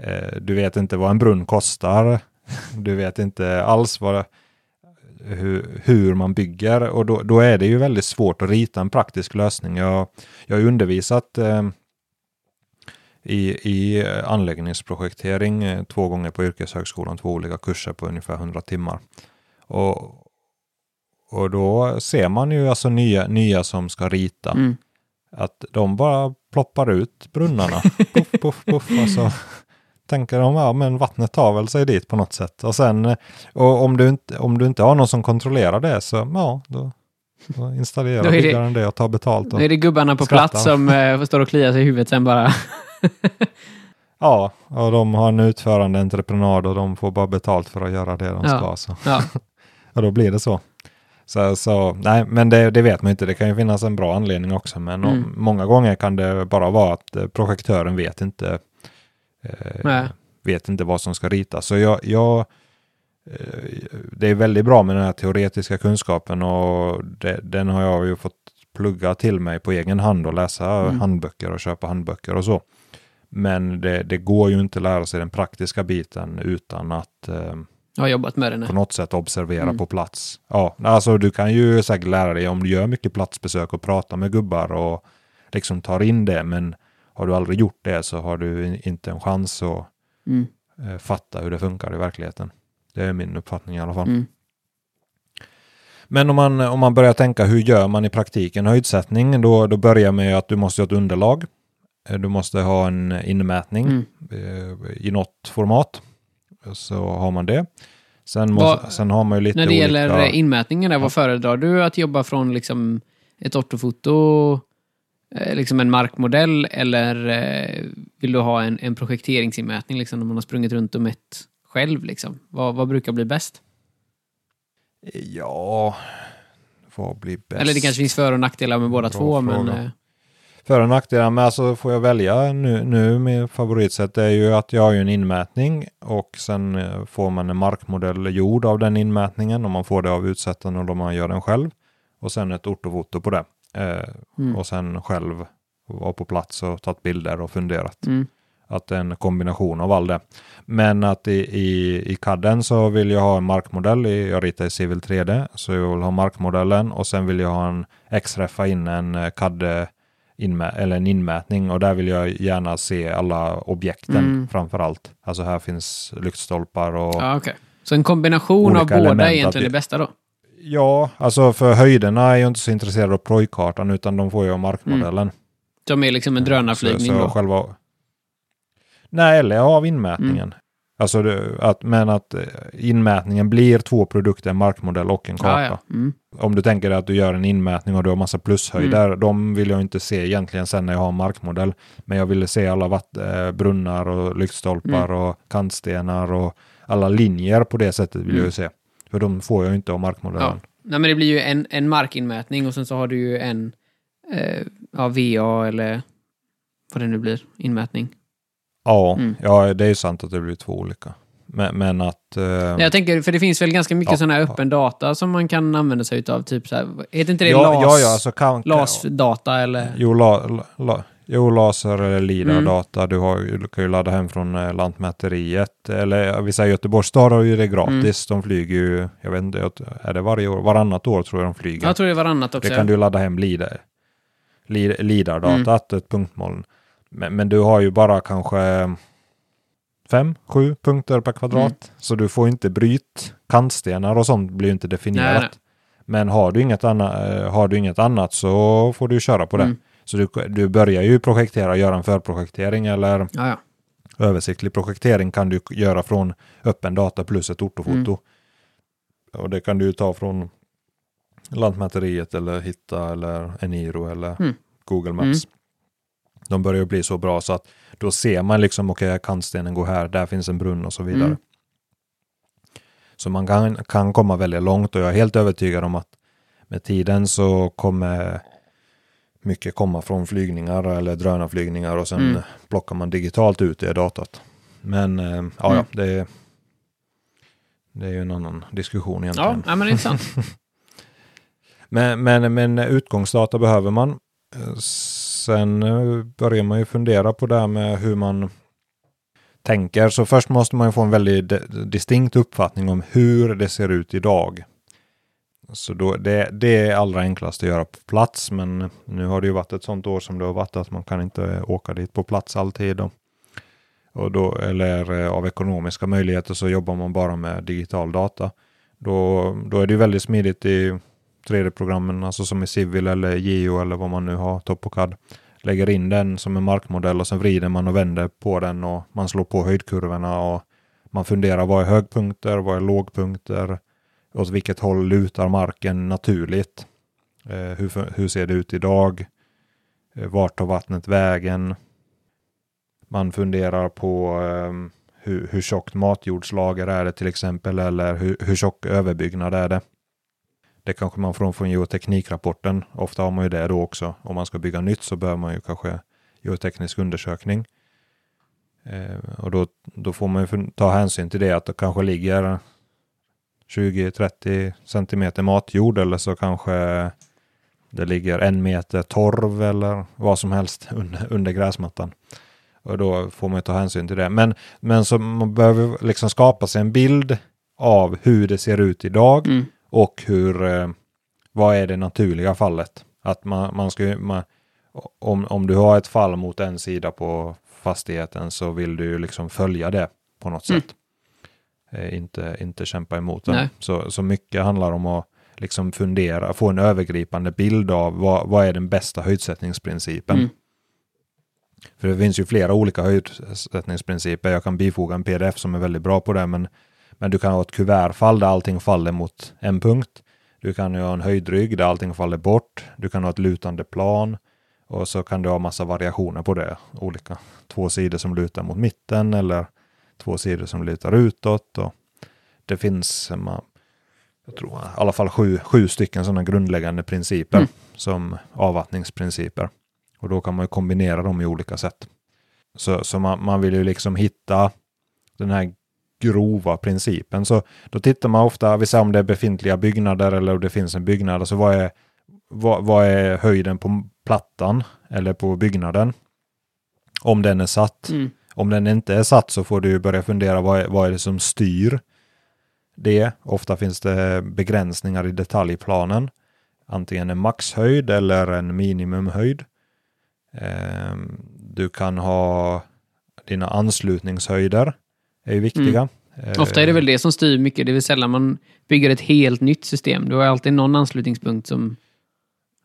S2: Eh, Du vet inte vad en brunn kostar. Du vet inte alls vad, hur, hur man bygger och då, då är det ju väldigt svårt att rita en praktisk lösning. Jag, jag har undervisat eh, i, i anläggningsprojektering eh, två gånger på yrkeshögskolan, två olika kurser på ungefär 100 timmar. Och, och då ser man ju alltså nya, nya som ska rita
S1: Mm.
S2: att de bara ploppar ut brunnarna. puff, puff, puff. Och så tänker de, ja men vattnet tar väl sig dit på något sätt. Och sen, och om du inte, om du inte har någon som kontrollerar det så, ja, då, då installerar
S1: Då är det-
S2: byggaren det och tar betalt. Och,
S1: Nu är det gubbarna på
S2: skrattar.
S1: plats som eh, står och kliar sig i huvudet sen bara.
S2: Ja, och de har en utförande entreprenad och de får bara betalt för att göra det de
S1: Ja.
S2: ska. Så.
S1: Ja.
S2: Och då blir det så. Så, så nej, men det, det vet man inte. Det kan ju finnas en bra anledning också. Men
S1: Mm.
S2: om, många gånger kan det bara vara att eh, projektören vet inte, eh, vet inte vad som ska ritas. Så jag, jag, eh, det är väldigt bra med den här teoretiska kunskapen och det, den har jag ju fått plugga till mig på egen hand och läsa
S1: Mm.
S2: handböcker och köpa handböcker och så. Men det, det går ju inte att lära sig den praktiska biten utan att eh,
S1: Jag har jobbat med det nu.
S2: på något sätt observera
S1: Mm.
S2: på plats. Ja, alltså du kan ju säkert lära dig om du gör mycket platsbesök och pratar med gubbar och liksom tar in det. Men har du aldrig gjort det så har du in- inte en chans att
S1: Mm.
S2: eh, fatta hur det funkar i verkligheten. Det är min uppfattning i alla fall.
S1: Mm.
S2: Men om man, om man börjar tänka hur gör man i praktiken höjdsättning, då, då börjar med att du måste ha ett underlag. Eh, Du måste ha en inmätning
S1: Mm.
S2: eh, i något format. Så har man det. Sen, måste,
S1: Vad-
S2: sen har man ju lite
S1: När det
S2: olika...
S1: gäller eh, inmätningen, där, vad föredrar du? Att jobba från liksom ett ortofoto, eh, liksom en markmodell, eller eh, vill du ha en, en projekteringsinmätning liksom, när man har sprungit runt och mätt själv? Liksom? Vad, vad brukar bli bäst?
S2: Ja, vad blir bäst?
S1: Eller det kanske finns för och nackdelar med båda
S2: Bra
S1: två, men...
S2: fråga.
S1: Eh,
S2: För och nackdelar, men alltså får jag välja nu, nu min favoritsätt är ju att jag har ju en inmätning och sen eh, får man en markmodell gjord av den inmätningen och man får det av utsättaren och då man gör den själv. Och sen ett ortofoto på det. Eh,
S1: mm.
S2: Och sen själv vara på plats och tagit bilder och funderat.
S1: Mm.
S2: Att det är en kombination av all det. Men att i, i, i CADen så vill jag ha en markmodell. I, jag ritar i Civil 3D. Så jag vill ha markmodellen och sen vill jag ha en XRFa in en eh, CAD inmä, eller en inmätning och där vill jag gärna se alla objekten
S1: Mm.
S2: framför allt. Alltså här finns lyktstolpar och
S1: Ja, okej. Så en kombination av båda är egentligen
S2: det-
S1: bästa då?
S2: ja, alltså för höjderna är jag inte så intresserad av projkartan utan de får ju av markmodellen.
S1: Som är liksom en drönarflygning
S2: Så, så
S1: då?
S2: själva... Nej, eller av inmätningen.
S1: Mm.
S2: Alltså det, att, men att eh, inmätningen blir två produkter, en markmodell och en karta.
S1: Ja, ja. Mm.
S2: Om du tänker dig att du gör en inmätning och du har massa plushöjder, de vill jag inte se egentligen sen när jag har en markmodell. Men jag ville se alla vatt, eh, brunnar och lyktstolpar
S1: Mm.
S2: och kantstenar och alla linjer på det sättet vill jag
S1: Mm.
S2: ju se. För de får jag ju inte av markmodellen.
S1: Ja. Nej, men det blir ju en, en markinmätning och sen så har du ju en eh, ja, VA eller vad det nu blir, inmätning.
S2: Ja,
S1: Mm.
S2: ja, det är sant att det blir två olika. Men, men att... Eh,
S1: Jag tänker, för det finns väl ganska mycket
S2: Ja,
S1: sån här
S2: ja.
S1: öppen data som man kan använda sig utav, typ så här, heter inte det
S2: ja,
S1: LAS,
S2: ja, ja, alltså kan,
S1: LAS-data eller?
S2: Jo, la, la, la, jo laser eller
S1: Mm.
S2: LIDAR-data. Du, har, ju- du kan ju ladda hem från eh, Lantmäteriet. Eller ja, vi säger Göteborgs stad har ju det gratis.
S1: Mm.
S2: De flyger ju, jag vet inte, är det varje år? Varannat år tror jag de flyger.
S1: Jag tror det är varannat också.
S2: det kan du ladda hem LIDAR. Li- LIDAR-data,
S1: Mm.
S2: ett punktmoln. Men, men du har ju bara kanske fem, sju punkter per kvadrat.
S1: Mm.
S2: Så du får inte bryt. Kantstenar och sånt blir ju inte definierat.
S1: Nej, nej.
S2: Men har du, inget annat, har du inget annat så får du köra på det.
S1: Mm.
S2: Så du, du börjar ju projektera, göra en förprojektering eller
S1: Ja, ja.
S2: översiktlig projektering kan du göra från öppen data plus ett ortofoto.
S1: Mm.
S2: Och det kan du ta från Lantmäteriet eller Hitta eller Eniro eller
S1: Mm.
S2: Google Maps. De börjar bli så bra så att då ser man liksom, okej, kantstenen går här, där finns en brunn och så vidare.
S1: Mm.
S2: Så man kan, kan komma väldigt långt och jag är helt övertygad om att med tiden så kommer mycket komma från flygningar eller drönarflygningar och sen
S1: Mm.
S2: plockar man digitalt ut det i datat. Men eh, ja,
S1: Mm.
S2: ja det, är, det är ju en annan diskussion egentligen.
S1: ja, men intressant.
S2: Men, men, men utgångsdata behöver man. Sen eh, börjar man ju fundera på det här med hur man tänker. Så först måste man ju få en väldigt distinkt uppfattning om hur det ser ut idag. Så då, det, det är allra enklast att göra på plats, men nu har det ju varit ett sånt år som det har varit att man kan inte åka dit på plats alltid. Och, och då, eller eh, av ekonomiska möjligheter så jobbar man bara med digital data. Då, då är det ju väldigt smidigt i 3D-programmen, alltså som i Civil eller Geo eller vad man nu har, TopoCAD. lägger in den som en markmodell och sen vrider man och vänder på den och man slår på höjdkurvorna och man funderar vad är högpunkter, vad är lågpunkter, åt vilket håll lutar marken naturligt. Eh, hur, hur ser det ut idag? Eh, vart tar vattnet vägen? Man funderar på eh, hur, hur tjockt matjordslager är det till exempel eller hur, hur tjock överbyggnad är det. Det kanske man får från geoteknikrapporten. Ofta har man ju det då också. Om man ska bygga nytt så bör man ju kanske geoteknisk undersökning. Eh, och då, då får man ju ta hänsyn till det att det kanske ligger 20-30 centimeter matjord eller så kanske det ligger en meter torv eller vad som helst under, under gräsmattan. Och då får man ta hänsyn till det. Men, men så man behöver liksom skapa sig en bild av hur det ser ut idag mm och hur, eh, vad är det naturliga fallet? Att man, man ska, man, om, om du har ett fall mot en sida på fastigheten så vill du liksom följa det på något mm. sätt. Eh, inte, inte kämpa emot den. Så, så mycket handlar om att liksom fundera, få en övergripande bild av vad, vad är den bästa höjdsättningsprincipen. Mm. För det finns ju flera olika höjdsättningsprinciper. Jag kan bifoga en pdf som är väldigt bra på det, men, men du kan ha ett kuvertfall där allting faller mot en punkt. Du kan ju ha en höjdrygg där allting faller bort. Du kan ha ett lutande plan och så kan du ha massa variationer på det. Olika två sidor som lutar mot mitten eller två sidor som lutar utåt. Och det finns jag tror, i alla fall sju, sju stycken sådana grundläggande principer mm. som avvattningsprinciper. Och då kan man kombinera dem i olika sätt. Så, så man, man vill ju liksom hitta den här grova principen. Så då tittar man ofta, vi säger om det är befintliga byggnader eller om det finns en byggnad, alltså vad är, vad, vad är höjden på plattan eller på byggnaden? Om den är satt. Mm. Om den inte är satt så får du börja fundera vad är, vad är det som styr det. Ofta finns det begränsningar i detaljplanen. Antingen en maxhöjd eller en minimumhöjd. Ehm, du kan ha dina anslutningshöjder. Är ju viktiga.
S1: Mm. Ofta är det väl det som styr mycket. Det är väl sällan man bygger ett helt nytt system. Du har alltid någon anslutningspunkt som...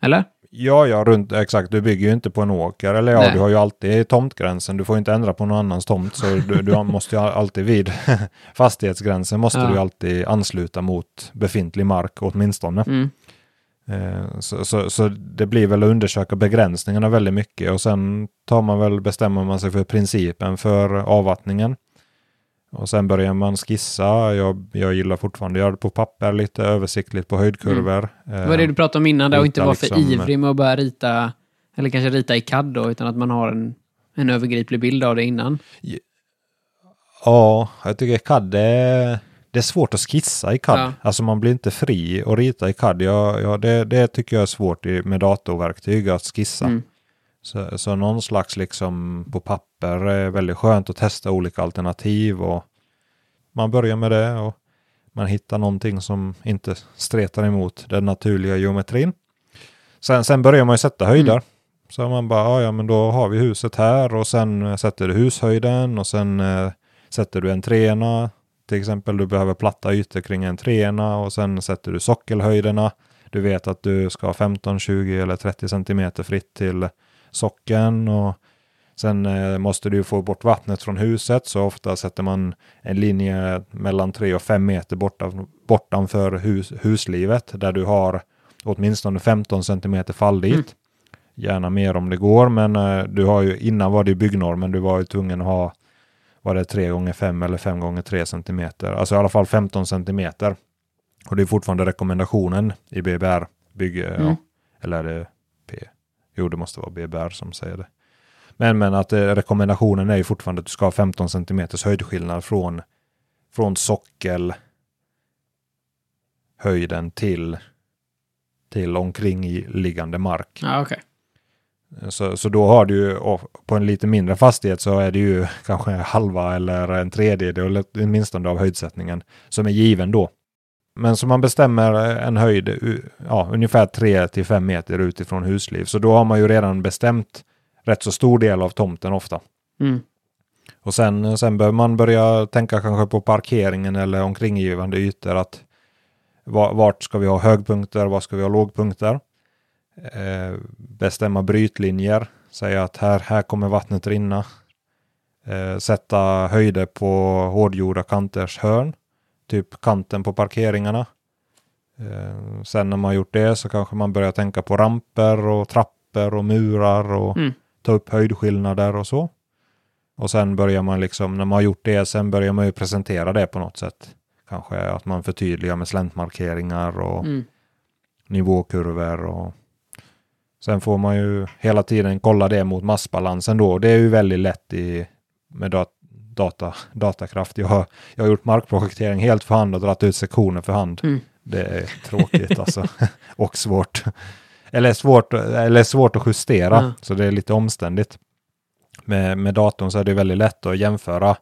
S1: Eller?
S2: Ja, ja, runt, exakt. Du bygger ju inte på en åker. Eller ja, Nej. du har ju alltid tomtgränsen. Du får inte ändra på någon annans tomt. Så du, du måste ju alltid vid fastighetsgränsen måste ja. du alltid ansluta mot befintlig mark åtminstone. Mm. Eh, så, så, så, det blir väl att undersöka begränsningarna väldigt mycket och sen tar man väl, bestämmer man sig för principen för avvattningen. Och sen börjar man skissa. Jag, jag gillar fortfarande att göra det på papper, lite översiktligt på höjdkurvor.
S1: Mm. Det var det du pratade om innan, där, och inte vara för liksom, ivrig med att börja rita, eller kanske rita i CAD då, utan att man har en, en övergriplig bild av det innan.
S2: Ja, jag tycker CAD är, det är svårt att skissa i CAD. Ja. Alltså man blir inte fri att rita i CAD. Ja, ja, det, det tycker jag är svårt med datorverktyg att skissa. Mm. Så, så någon slags liksom på papper är väldigt skönt att testa olika alternativ och man börjar med det och man hittar någonting som inte stretar emot den naturliga geometrin. Sen, sen börjar man ju sätta höjder. Mm. Så man bara, ja men då har vi huset här och sen sätter du hushöjden och sen eh, sätter du en trena. Till exempel du behöver platta ytor kring en trena och sen sätter du sockelhöjderna. Du vet att du ska ha 15, 20 eller 30 centimeter fritt till socken och sen eh, måste du få bort vattnet från huset så ofta sätter man en linje mellan 3 och 5 meter bortan, bortanför hus, huslivet där du har åtminstone 15 centimeter fall dit. Mm. Gärna mer om det går, men eh, du har ju innan var det byggnormen. Du var ju tvungen att ha var det 3 gånger 5 eller 5 gånger 3 centimeter, alltså i alla fall 15 centimeter. Och det är fortfarande rekommendationen i BBR bygg, mm. ja, eller Jo, det måste vara BBR som säger det. Men, men att eh, rekommendationen är ju fortfarande att du ska ha 15 cm höjdskillnad från, från sockel höjden till, till omkringliggande mark.
S1: Ja, okay.
S2: Så, så då har du ju, på en lite mindre fastighet så är det ju kanske halva eller en tredjedel åtminstone av höjdsättningen som är given då. Men så man bestämmer en höjd ja, ungefär 3 till 5 meter utifrån husliv. Så då har man ju redan bestämt rätt så stor del av tomten ofta. Mm. Och sen, sen behöver man börja tänka kanske på parkeringen eller omkringgivande ytor. Att vart ska vi ha högpunkter, var ska vi ha lågpunkter? Eh, bestämma brytlinjer. säga att här, här kommer vattnet rinna. Eh, sätta höjder på hårdgjorda kanters hörn, typ kanten på parkeringarna. Eh, sen när man gjort det så kanske man börjar tänka på ramper och trappor och murar och
S1: Mm.
S2: ta upp höjdskillnader och så. Och sen börjar man liksom, när man har gjort det, sen börjar man ju presentera det på något sätt. Kanske att man förtydligar med släntmarkeringar och
S1: Mm.
S2: nivåkurvor och sen får man ju hela tiden kolla det mot massbalansen då. Det är ju väldigt lätt i, med dat data, datakraft. Jag har, jag har gjort markprojektering helt för hand och dragit ut sektioner för hand.
S1: Mm.
S2: Det är tråkigt alltså. och svårt. Eller svårt, eller svårt att justera,
S1: Ja.
S2: så det är lite omständigt. Med, med datorn så är det väldigt lätt att jämföra.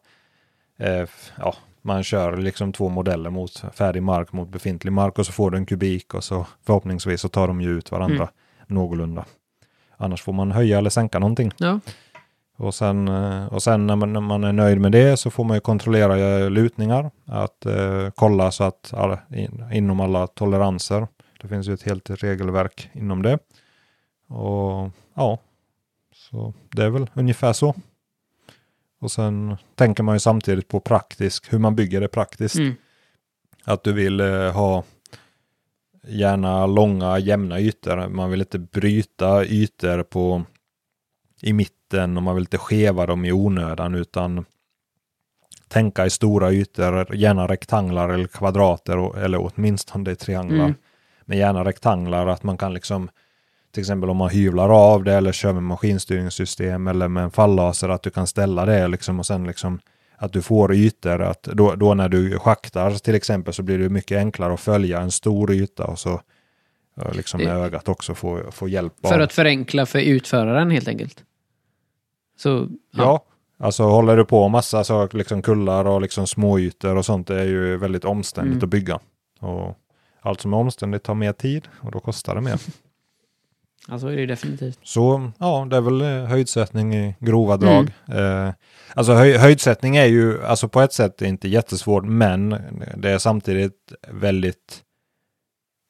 S2: Eh, ja, man kör liksom två modeller mot färdig mark mot befintlig mark och så får du en kubik och så förhoppningsvis så tar de ju ut varandra
S1: Mm.
S2: någorlunda. Annars får man höja eller sänka någonting.
S1: Ja.
S2: Och sen, eh, och sen när, man, när man är nöjd med det så får man ju kontrollera eh, lutningar. Att eh, kolla så att alla, in, inom alla toleranser. Det finns ju ett helt regelverk inom det. Och ja, så det är väl ungefär så. Och sen tänker man ju samtidigt på praktisk, hur man bygger det praktiskt.
S1: Mm.
S2: Att du vill eh, ha gärna långa jämna ytor. Man vill inte bryta ytor på i mitten och man vill inte skeva dem i onödan utan tänka i stora ytor, gärna rektanglar eller kvadrater eller åtminstone trianglar.
S1: Mm.
S2: Men gärna rektanglar att man kan liksom till exempel om man hyvlar av det eller kör med maskinstyrningssystem eller med en fallaser att du kan ställa det liksom och sen liksom att du får ytor att då, då när du schaktar till exempel så blir det mycket enklare att följa en stor yta och så liksom med ögat också få, få hjälp
S1: För
S2: av.
S1: att förenkla för utföraren helt enkelt. Så,
S2: Ja, alltså håller du på massa så liksom kullar och liksom småytor och sånt det är ju väldigt omständigt
S1: Mm.
S2: att bygga. Och allt som är omständigt tar mer tid och då kostar det mer.
S1: Ja, så är det ju definitivt.
S2: Så ja, det är väl eh, höjdsättning i grova drag. Eh, alltså höj, höjdsättning är ju alltså på ett sätt inte jättesvårt men det är samtidigt väldigt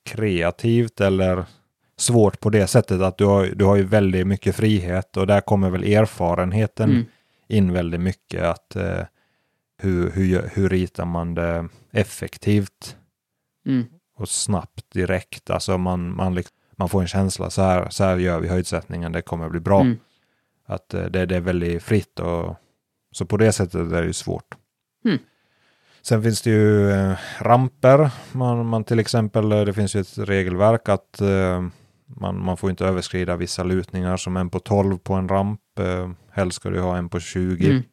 S2: kreativt eller svårt på det sättet att du har, du har ju väldigt mycket frihet och där kommer väl erfarenheten
S1: Mm.
S2: in väldigt mycket att eh, hur, hur, hur ritar man det effektivt
S1: Mm.
S2: och snabbt direkt. Alltså man, man, man får en känsla, så här, så här gör vi höjdsättningen, det kommer bli bra.
S1: Mm.
S2: Att eh, det, det är väldigt fritt och så på det sättet är det ju svårt.
S1: Mm.
S2: Sen finns det ju eh, ramper. Man, man till exempel, eh, det finns ju ett regelverk att eh, man, man får inte överskrida vissa lutningar som en på 12 på en ramp. Eh, helst ska du ha en på 20.
S1: Mm.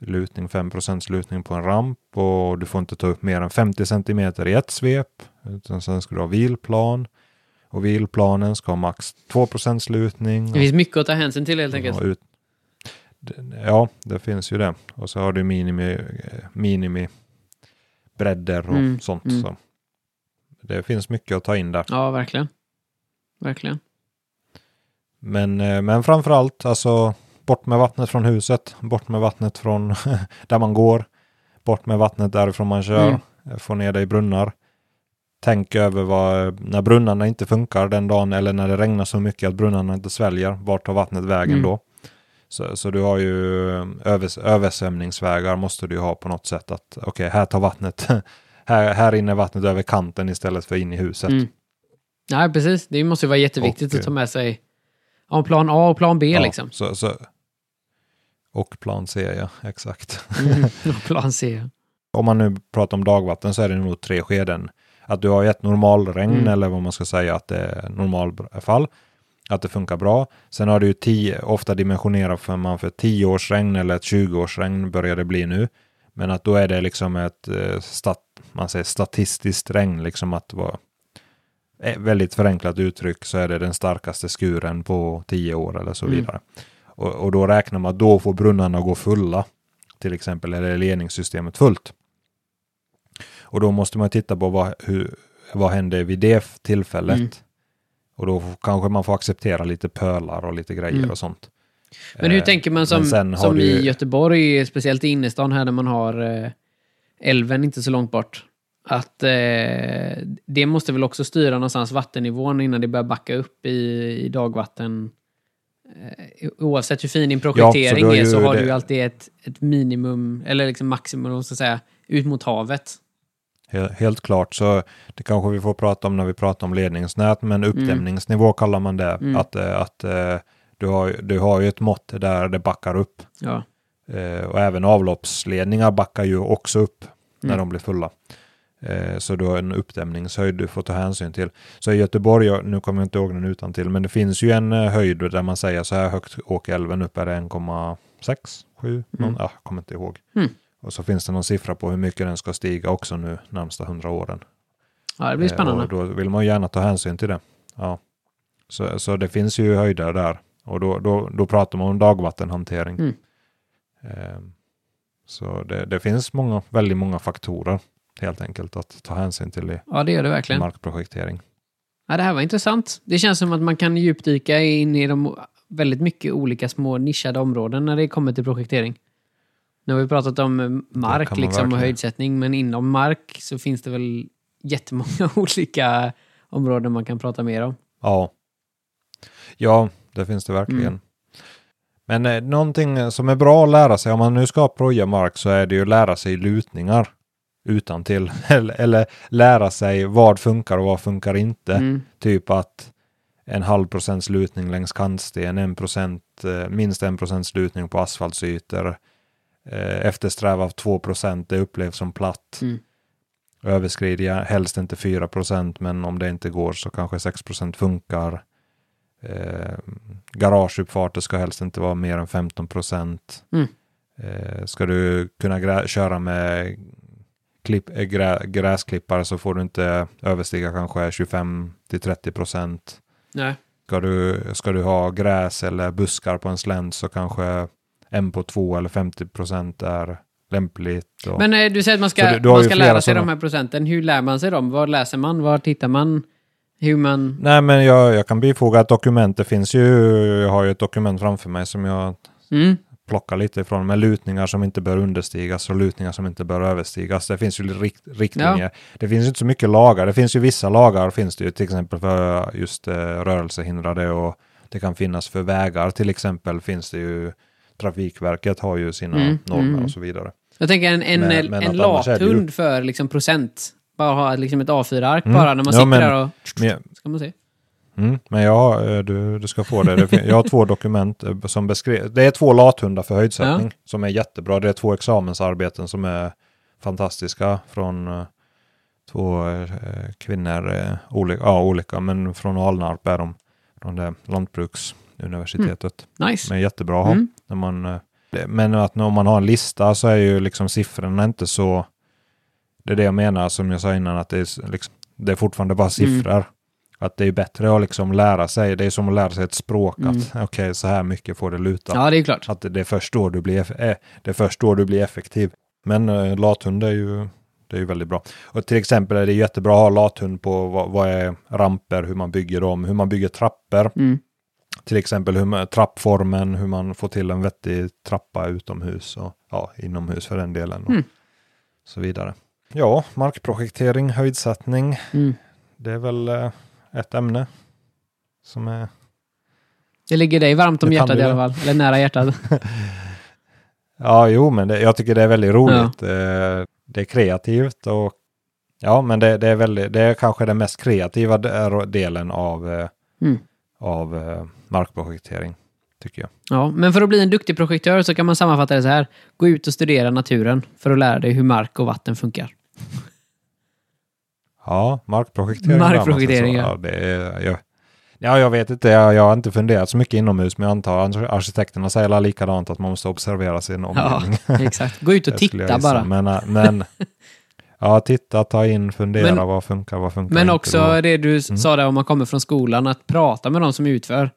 S2: Lutning 5 lutning på en ramp och du får inte ta upp mer än 50 cm i ett svep. Utan sen ska du ha vilplan. Och vilplanen ska ha max 2% lutning.
S1: Det finns mycket att ta hänsyn till helt enkelt.
S2: ut, ja, det finns ju det. Och så har du minimi, minimi bredder och
S1: Mm,
S2: sånt.
S1: mm.
S2: Så. Det finns mycket att ta in där.
S1: Ja, verkligen. Verkligen.
S2: Men, eh, men framför allt, alltså bort med vattnet från huset, bort med vattnet från där man går, bort med vattnet därifrån man kör,
S1: Mm.
S2: eh, få ner det i brunnar. Tänk över vad, när brunnarna inte funkar den dagen eller när det regnar så mycket att brunnarna inte sväljer, vart tar vattnet vägen
S1: Mm.
S2: då? Så, så du har ju eh, övers, översvämningsvägar måste du ju ha på något sätt att okej, här tar vattnet, här, här rinner vattnet över kanten istället för in i huset.
S1: Mm. Nej, precis. Det måste ju vara jätteviktigt
S2: Och,
S1: att ta med sig ja, plan A och plan B
S2: Ja,
S1: liksom.
S2: Så, så, och plan C, ja, exakt.
S1: Mm. Plan C.
S2: om man nu pratar om dagvatten så är det nog tre skeden. Att du har ett normalregn
S1: Mm.
S2: eller vad man ska säga att det är normalfall. Att det funkar bra. Sen har du ju tio, ofta dimensionerat för man för 10 års regn eller ett 20 års regn börjar det bli nu. Men att då är det liksom ett eh, stat, man säger statistiskt regn, liksom att vara eh, väldigt förenklat uttryck så är det den starkaste skuren på 10 år eller så
S1: Mm.
S2: vidare. Och, och då räknar man att då får brunnarna gå fulla. Till exempel är ledningssystemet fullt. Och då måste man titta på vad, hur, vad händer vid det tillfället.
S1: Mm.
S2: Och då kanske man får acceptera lite pölar och lite grejer
S1: Mm.
S2: och sånt.
S1: Men hur
S2: Eh,
S1: tänker man som, som
S2: du
S1: i Göteborg, speciellt i innerstan här där man har eh, älven inte så långt bort. Att eh, det måste väl också styra någonstans vattennivån innan det börjar backa upp i, i dagvatten eh, oavsett hur fin din projektering
S2: Ja, så
S1: är så har
S2: det-
S1: du alltid ett, ett minimum, eller liksom maximum, man ska säga, ut mot havet.
S2: He- Helt klart, så det kanske vi får prata om när vi pratar om ledningsnät, men uppdämningsnivå kallar man det.
S1: Mm.
S2: Att, eh, att eh, du, har, du har ju ett mått där det backar upp.
S1: Ja.
S2: Eh, och även avloppsledningar backar ju också upp när
S1: Mm.
S2: de blir fulla. Eh, så du har en uppdämningshöjd du får ta hänsyn till. Så i Göteborg, nu kommer jag inte ihåg den utan till, men det finns ju en eh, höjd där man säger så här högt åker älven upp är det 1,6, 7, någon,
S1: Mm.
S2: jag kommer inte ihåg.
S1: Mm.
S2: Och så finns det någon siffra på hur mycket den ska stiga också nu närmsta hundra åren.
S1: ja, det blir
S2: Eh,
S1: spännande.
S2: Och då vill man gärna ta hänsyn till det. Ja. Så, så det finns ju höjder där. Och då, då, då pratar man om dagvattenhantering.
S1: Mm.
S2: Eh, så det, det finns många, väldigt många faktorer helt enkelt att ta hänsyn till i
S1: Ja, det gör det verkligen.
S2: markprojektering.
S1: Ja, det här var intressant. Det känns som att man kan djupdyka in i de väldigt mycket olika små nischade områden när det kommer till projektering. Nu har vi pratat om mark liksom, och höjdsättning, men inom mark så finns det väl jättemånga olika områden man kan prata mer om.
S2: Ja. ja, det finns det verkligen.
S1: Mm.
S2: Men eh, någonting som är bra att lära sig, om man nu ska proja mark så är det ju att lära sig lutningar utan till eller, eller lära sig vad funkar och vad funkar inte.
S1: Mm.
S2: Typ att en halv procents lutning längs kantsten, en procent, eh, minst en procents lutning på asfaltsytor. Eh, eftersträva av 2 procent, det upplevs som platt.
S1: Mm.
S2: Överskrider helst inte 4 procent, men om det inte går så kanske 6 procent funkar. Eh, garageuppfarter ska helst inte vara mer än 15 procent.
S1: Mm.
S2: Eh, ska du kunna köra med klipp, äh, grä, gräsklippare så får du inte överstiga kanske 25 till 30 procent.
S1: Nej.
S2: Ska du, ska du ha gräs eller buskar på en slänt så kanske en på två eller 50 procent är lämpligt. Och,
S1: Men eh, du säger att man ska,
S2: du- du
S1: man ska lära sig
S2: sådana.
S1: de här procenten. Hur lär man sig dem? Var läser man? Var tittar man? Hur man...
S2: Nej men jag, jag kan bifoga ett dokument. Det finns ju, jag har ju ett dokument framför mig som jag
S1: Mm.
S2: Plockar lite ifrån med lutningar som inte bör understigas och lutningar som inte bör överstigas. Det finns ju rikt, riktlinjer. Det finns inte så mycket lagar. Det finns ju vissa lagar finns det ju till exempel för just eh, rörelsehindrade och det kan finnas för vägar till exempel finns det ju Trafikverket har ju sina
S1: Mm,
S2: normer
S1: mm.
S2: och så vidare.
S1: Jag tänker en, en,
S2: Men- men
S1: en
S2: det ju-
S1: lathund för liksom procent. Bara ha liksom ett A4-ark
S2: Mm.
S1: bara när man
S2: Ja,
S1: sitter
S2: men-
S1: där och... Ska man se?
S2: Mm, men jag, eh, du, du ska få det. jag har två dokument eh, som beskriver. Det är två lathundar för höjdsättning som är jättebra. Det är två examensarbeten som är fantastiska från eh, två kvinnor. Olika, ja, olika, men från Alnarp är de. Från det lantbruksuniversitetet.
S1: Nice.
S2: Men jättebra att ha.
S1: Mm.
S2: När man, men att när man har en lista så är ju liksom siffrorna inte så... Det är det jag menar som jag sa innan att det är, liksom, det är fortfarande bara siffror. Att det är bättre att liksom lära sig. Det är som att lära sig ett språk.
S1: Mm.
S2: Att okej, så här mycket får det luta.
S1: Ja, det är klart.
S2: Att det, är först då du blir, eh, det först då du blir effektiv. Men eh, lathund är ju, det är ju väldigt bra. Och till exempel är det jättebra att ha lathund på vad, vad är ramper, hur man bygger dem, hur man bygger trappor.
S1: Mm.
S2: Till exempel hur man, trappformen, hur man får till en vettig trappa utomhus och ja, inomhus för den delen. Och
S1: Mm.
S2: så vidare. Ja, markprojektering, höjdsättning.
S1: Mm.
S2: Det är väl eh, ett ämne som är...
S1: Det ligger dig varmt om hjärtat i alla fall. Eller nära hjärtat.
S2: Ja, jo, men det, jag tycker det är väldigt roligt. Eh, Det är kreativt och ja, men det, det är väldigt, det är kanske den mest kreativa de- delen av, eh,
S1: Mm.
S2: av eh, markprojektering, tycker jag.
S1: Ja, men för att bli en duktig projektör så kan man sammanfatta det så här. Gå ut och studera naturen för att lära dig hur mark och vatten funkar.
S2: Ja, markprojektering.
S1: Markprojektering,
S2: där,
S1: ja.
S2: ja. Det är, jag, ja, jag vet inte, jag, jag har inte funderat så mycket inomhus, men jag antar att arkitekterna säger alla likadant att man måste observera sin
S1: Ja,
S2: omgivning.
S1: exakt. Gå ut och titta bara.
S2: Men, äh, men ja, titta, ta in, fundera,
S1: Men-
S2: vad funkar, vad funkar
S1: Men
S2: inte
S1: också
S2: då?
S1: det du
S2: Mm.
S1: sa där om man kommer från skolan, att prata med de som utför.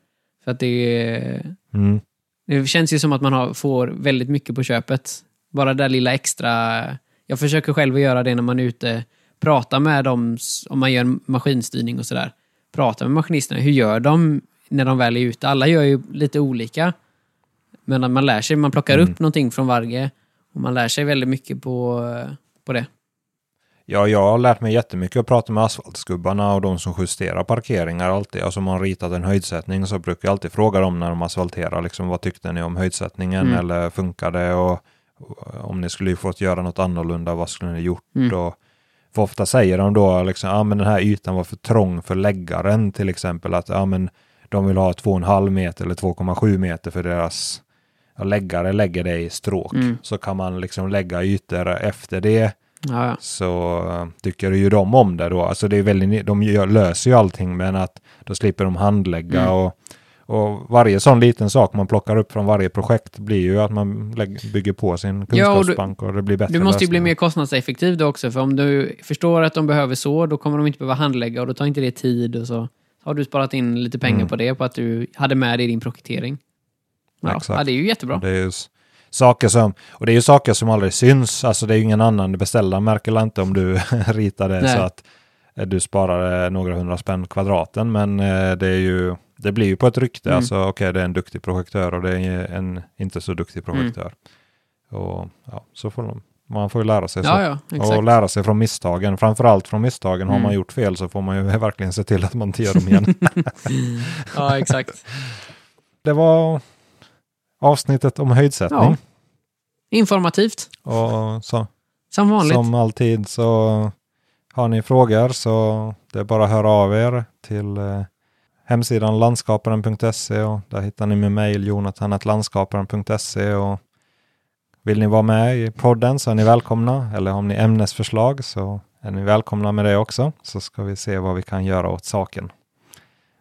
S1: För att det,
S2: Mm,
S1: det känns ju som att man har, får väldigt mycket på köpet. Bara det där lilla extra... Jag försöker själv att göra det när man är ute. Prata med dem, om man gör maskinstyrning och sådär. Prata med maskinisterna. Hur gör de när de väl är ute? Alla gör ju lite olika. Men man lär sig, man plockar
S2: Mm.
S1: upp någonting från varje. Och man lär sig väldigt mycket på, på det.
S2: Ja, jag har lärt mig jättemycket att prata med asfaltskubbarna och de som justerar parkeringar alltid. Alltså om man ritat en höjdsättning så brukar jag alltid fråga dem när de asfalterar, liksom vad tyckte ni om höjdsättningen
S1: Mm.
S2: eller funkar det och, och om ni skulle fått göra något annorlunda, vad skulle ni gjort?
S1: Mm.
S2: Och, för ofta säger de då liksom, ja men den här ytan var för trång för läggaren till exempel, att ja men de vill ha 2,5 meter eller 2,7 meter för deras ja, läggare lägger det i stråk.
S1: Mm.
S2: Så kan man liksom lägga ytor efter det
S1: Ja, ja.
S2: så eh, tycker ju de om det då. Alltså det är väldigt, de löser ju allting men att då slipper de handlägga
S1: Mm.
S2: och, och varje sån liten sak man plockar upp från varje projekt blir ju att man bygger på sin
S1: Ja, och du-
S2: kunskapsbank och, det blir bättre
S1: Du måste ju bli
S2: lösningar.
S1: mer kostnadseffektiv då också, för om du förstår att de behöver så, då kommer de inte behöva handlägga och då tar inte det tid och så har du sparat in lite pengar
S2: Mm.
S1: på det, på att du hade med det i din projektering. Ja,
S2: Exakt.
S1: ja det är ju jättebra.
S2: Det är ju saker som, och det är ju saker som aldrig syns. Alltså det är ju ingen annan beställare märker inte om du ritar det så att eh, du sparar eh, några hundra spänn kvadraten. Men eh, det är ju, det blir ju på ett rykte.
S1: Mm.
S2: Alltså okej, det är en duktig projektör och det är en inte så duktig
S1: Mm.
S2: projektör. Och ja, så får de, man får ju lära sig så.
S1: Ja, ja,
S2: och lära sig från misstagen. Framförallt från misstagen. Har
S1: Mm.
S2: man gjort fel så får man ju verkligen se till att man inte gör dem igen.
S1: Ja, exakt.
S2: det var avsnittet om höjdsättning.
S1: Ja. Informativt,
S2: Och så,
S1: som vanligt.
S2: Som alltid så har ni frågor så det är bara att höra av er till eh, hemsidan landskaparen.se och där hittar ni min mejl jonathanatlandskaparen.se och vill ni vara med i podden så är ni välkomna eller om ni ämnesförslag så är ni välkomna med det också så ska vi se vad vi kan göra åt saken.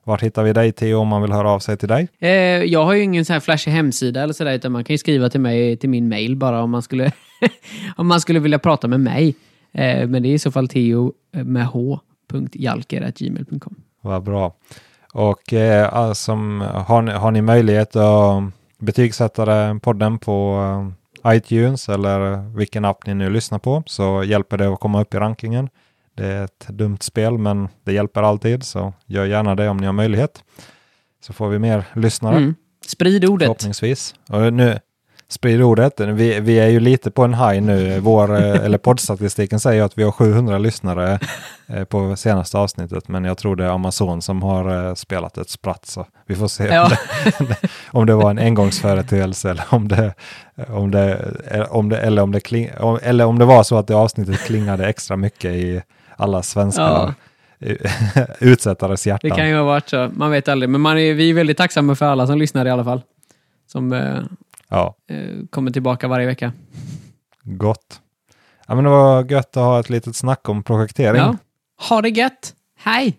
S2: Vart hittar vi dig Theo om man vill höra av sig till dig?
S1: Eh, jag har ju ingen så här flashig hemsida eller sådär, utan man kan ju skriva till mig till min mail bara om man skulle, om man skulle vilja prata med mig. Eh, men det är i så fall teo med h.jalker.gmail.com.
S2: Vad bra. Och eh, alltså, har, ni, har ni möjlighet att betygsätta podden på eh, iTunes eller vilken app ni nu lyssnar på så hjälper det att komma upp i rankingen. Det är ett dumt spel men det hjälper alltid så gör gärna det om ni har möjlighet. Så får vi mer lyssnare
S1: Mm. Sprid ordet.
S2: förhoppningsvis. Och nu, sprid ordet. Vi, vi är ju lite på en high nu. Vår, eh, eller poddstatistiken säger att vi har 700 lyssnare eh, på senaste avsnittet. Men jag tror det är Amazon som har eh, spelat ett spratt. Så vi får se
S1: Ja.
S2: om, det, om det var en engångsföreteelse eller om det, om det, om det, eller, om det kling, eller om det var så att det avsnittet klingade extra mycket i alla svenska
S1: Ja.
S2: utsättares
S1: Det
S2: hjärtan.
S1: kan ju ha varit så. Man vet aldrig. Men man är, vi är väldigt tacksamma för alla som lyssnar i alla fall. Som
S2: Ja,
S1: eh, kommer tillbaka varje vecka.
S2: gott. Ja, men det var gött att ha ett litet snack om projektering.
S1: Ja. Ha det gött! Hej!